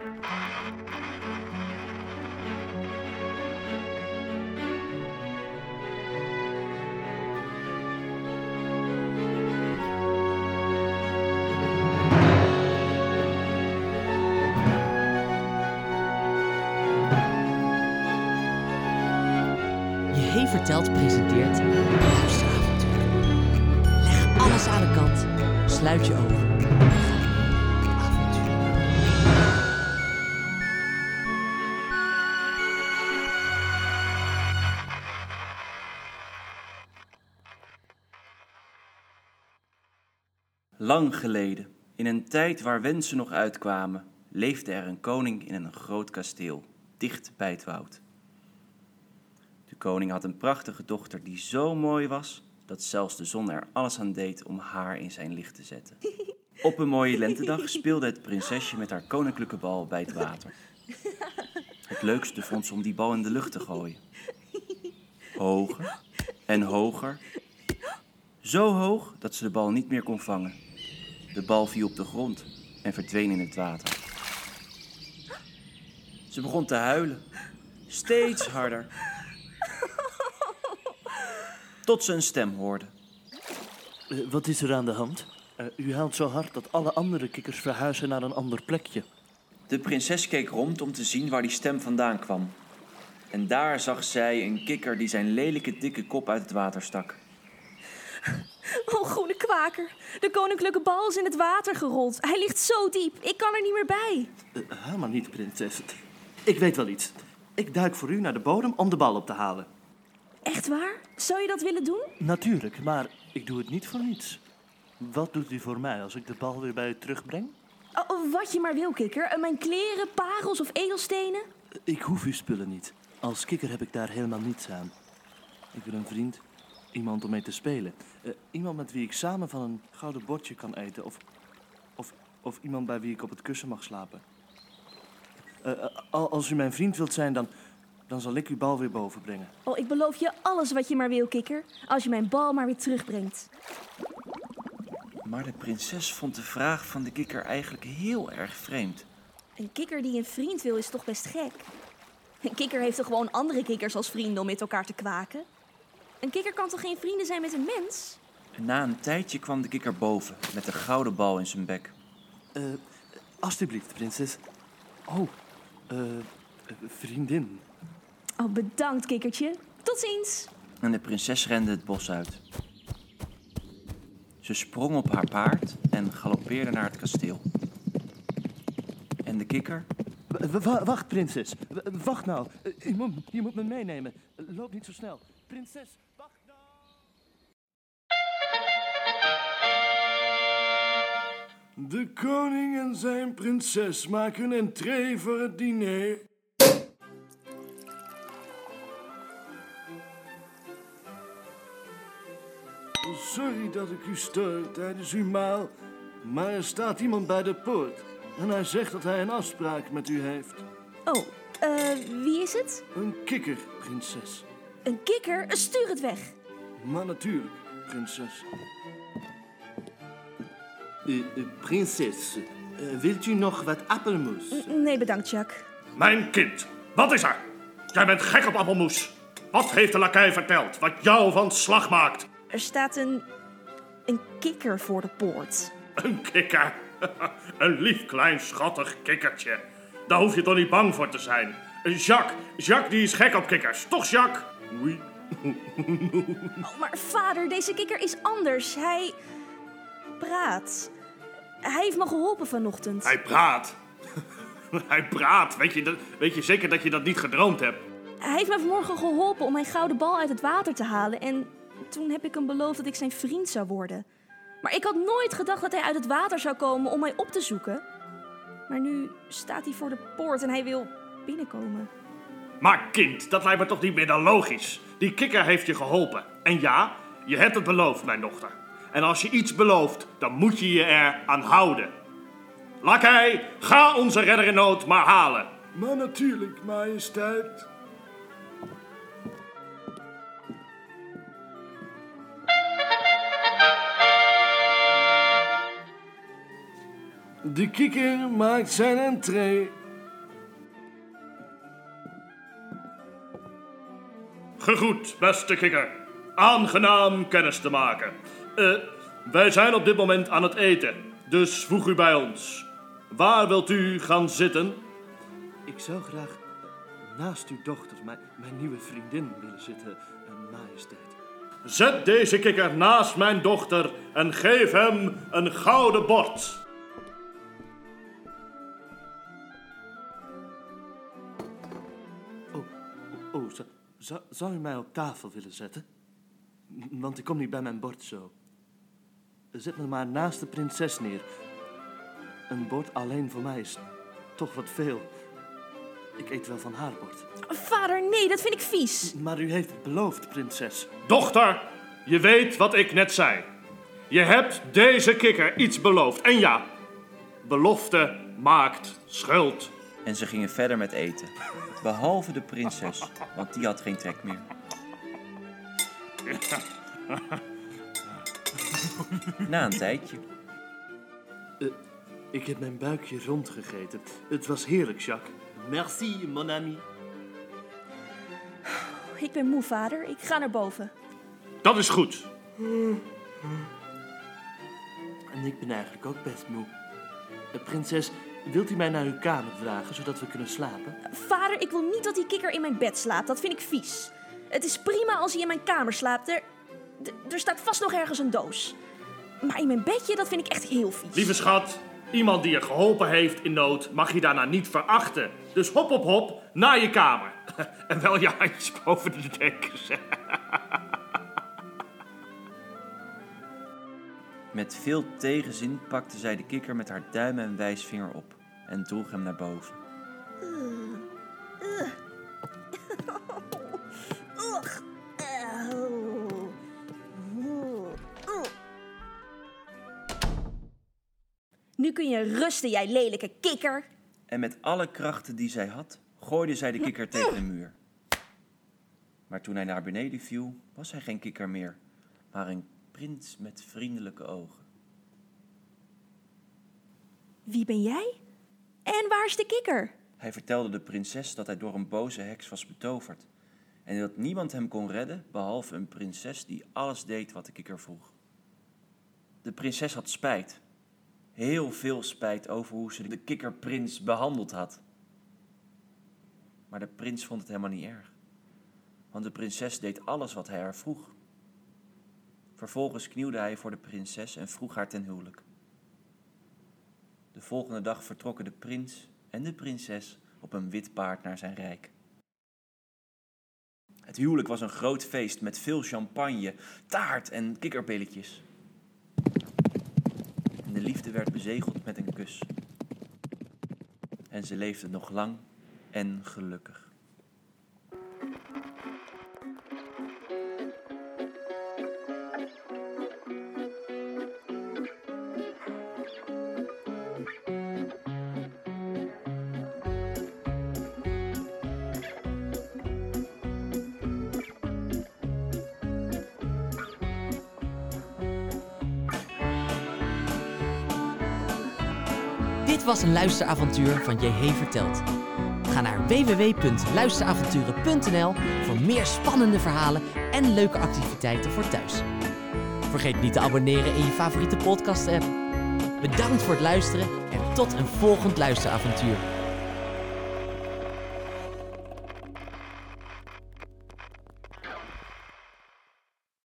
Je Hey Vertelt presenteert. Leg alles aan de kant, sluit je ogen. Lang geleden, in een tijd waar wensen nog uitkwamen, leefde er een koning in een groot kasteel, dicht bij het woud. De koning had een prachtige dochter die zo mooi was dat zelfs de zon er alles aan deed om haar in zijn licht te zetten. Op een mooie lentedag speelde het prinsesje met haar koninklijke bal bij het water. Het leukste vond ze om die bal in de lucht te gooien. Hoger en hoger. Zo hoog dat ze de bal niet meer kon vangen. De bal viel op de grond en verdween in het water. Ze begon te huilen, steeds harder. Tot ze een stem hoorde. Eh, wat is er aan de hand? Eh, u huilt zo hard dat alle andere kikkers verhuizen naar een ander plekje. De prinses keek rond om te zien waar die stem vandaan kwam. En daar zag zij een kikker die zijn lelijke dikke kop uit het water stak. Oh, De koninklijke bal is in het water gerold. Hij ligt zo diep. Ik kan er niet meer bij. Eh, helemaal niet, prinses. Ik weet wel iets. Ik duik voor u naar de bodem om de bal op te halen. Echt waar? Zou je dat willen doen? Natuurlijk, maar ik doe het niet voor niets. Wat doet u voor mij als ik de bal weer bij u terugbreng? Oh, oh, wat je maar wil, kikker. Eh, Mijn kleren, parels of edelstenen? Ik hoef uw spullen niet. Als kikker heb ik daar helemaal niets aan. Ik wil een vriend, iemand om mee te spelen. Eh, iemand met wie ik samen van een gouden bordje kan eten. Of, of, of iemand bij wie ik op het kussen mag slapen. Eh, eh, al- als u mijn vriend wilt zijn, dan, dan zal ik uw bal weer boven brengen. Oh, ik beloof je alles wat je maar wil, kikker. Als je mijn bal maar weer terugbrengt. Maar de prinses vond de vraag van de kikker eigenlijk heel erg vreemd. Een kikker die een vriend wil is toch best gek? Een kikker heeft toch gewoon andere kikkers als vrienden om met elkaar te kwaken? Een kikker kan toch geen vrienden zijn met een mens? En na een tijdje kwam de kikker boven met de gouden bal in zijn bek. Eh, alsjeblieft, prinses. Oh, eh, eh, vriendin. Oh, bedankt, kikkertje. Tot ziens. En de prinses rende het bos uit. Ze sprong op haar paard en galoppeerde naar het kasteel. En de kikker? W- w- wacht, prinses. W- wacht nou. Je moet, je moet me meenemen. Loop niet zo snel. Prinses, De koning en zijn prinses maken een entree voor het diner. Sorry dat ik u stoor tijdens uw maal, maar er staat iemand bij de poort. En hij zegt dat hij een afspraak met u heeft. Oh, eh, wie is het? Een kikker, prinses. Een kikker? Stuur het weg. Maar natuurlijk, prinses. Prinses, wilt u nog wat appelmoes? Nee, bedankt, Jacques. Mijn kind, wat is er? Jij bent gek op appelmoes. Wat heeft de lakij verteld wat jou van slag maakt? Er staat een. een kikker voor de poort. Een kikker. Een lief klein schattig kikkertje. Daar hoef je toch niet bang voor te zijn. Jacques, Jacques die is gek op kikkers. Toch Jacques? Oui. Oh, maar vader, deze kikker is anders. Hij. Praat. Hij heeft me geholpen vanochtend. Hij praat. Hij praat. Weet je, dat- weet je zeker dat je dat niet gedroomd hebt? Hij heeft me vanmorgen geholpen om mijn gouden bal uit het water te halen. En toen heb ik hem beloofd dat ik zijn vriend zou worden. Maar ik had nooit gedacht dat hij uit het water zou komen om mij op te zoeken. Maar nu staat hij voor de poort en hij wil binnenkomen. Maar kind, dat lijkt me toch niet meer dan logisch. Die kikker heeft je geholpen. En ja, je hebt het beloofd, mijn dochter. En als je iets belooft, dan moet je je er aan houden. Lakai, ga onze redder in nood maar halen. Maar natuurlijk, majesteit. De kikker maakt zijn entree. Gegroet, beste kikker. Aangenaam kennis te maken. Eh, wij zijn op dit moment aan het eten, dus voeg u bij ons. Waar wilt u gaan zitten? Ik zou graag naast uw dochter, mijn, mijn nieuwe vriendin, willen zitten, eh, majesteit. Zet deze kikker naast mijn dochter en geef hem een gouden bord. Oh, oh, oh zou, zou, u mij op tafel willen zetten? Want ik kom niet bij mijn bord zo. Zet me maar naast de prinses neer. Een bord alleen voor mij is toch wat veel. Ik eet wel van haar bord. Vader, nee, dat vind ik vies. Maar u heeft het beloofd, prinses. Dochter, je weet wat ik net zei. Je hebt deze kikker iets beloofd. En ja, belofte maakt schuld. En ze gingen verder met eten. Behalve de prinses, want die had geen trek meer. Na een tijdje. Ik heb mijn buikje rondgegeten. Het was heerlijk, Jacques. Merci, mon ami. Ik ben moe, vader. Ik ga naar boven. Dat is goed. En ik ben eigenlijk ook best moe. Eh, Prinses, wilt u mij naar uw kamer dragen, zodat we kunnen slapen? Vader, ik wil niet dat die kikker in mijn bed slaapt. Dat vind ik vies. Het is prima als hij in mijn kamer slaapt. Er, er staat vast nog ergens een doos. Maar in mijn bedje, dat vind ik echt heel vies. Lieve schat, iemand die je geholpen heeft in nood mag je daarna niet verachten. Dus hop op hop naar je kamer. En wel je handjes boven de dekens. Met veel tegenzin pakte zij de kikker met haar duim en wijsvinger op en droeg hem naar boven. Nu kun je rusten, jij lelijke kikker. En met alle krachten die zij had, gooide zij de kikker tegen de muur. Maar toen hij naar beneden viel, was hij geen kikker meer, maar een prins met vriendelijke ogen. Wie ben jij? En waar is de kikker? Hij vertelde de prinses dat hij door een boze heks was betoverd en dat niemand hem kon redden behalve een prinses die alles deed wat de kikker vroeg. De prinses had spijt, heel veel spijt over hoe ze de kikkerprins behandeld had. Maar de prins vond het helemaal niet erg, want de prinses deed alles wat hij haar vroeg. Vervolgens knielde hij voor de prinses en vroeg haar ten huwelijk. De volgende dag vertrokken de prins en de prinses op een wit paard naar zijn rijk. Het huwelijk was een groot feest met veel champagne, taart en kikkerbilletjes. De liefde werd bezegeld met een kus. En ze leefden nog lang en gelukkig. Dit was een luisteravontuur van JH Verteld. Ga naar www.luisteravonturen.nl voor meer spannende verhalen en leuke activiteiten voor thuis. Vergeet niet te abonneren in je favoriete podcast-app. Bedankt voor het luisteren en tot een volgend luisteravontuur.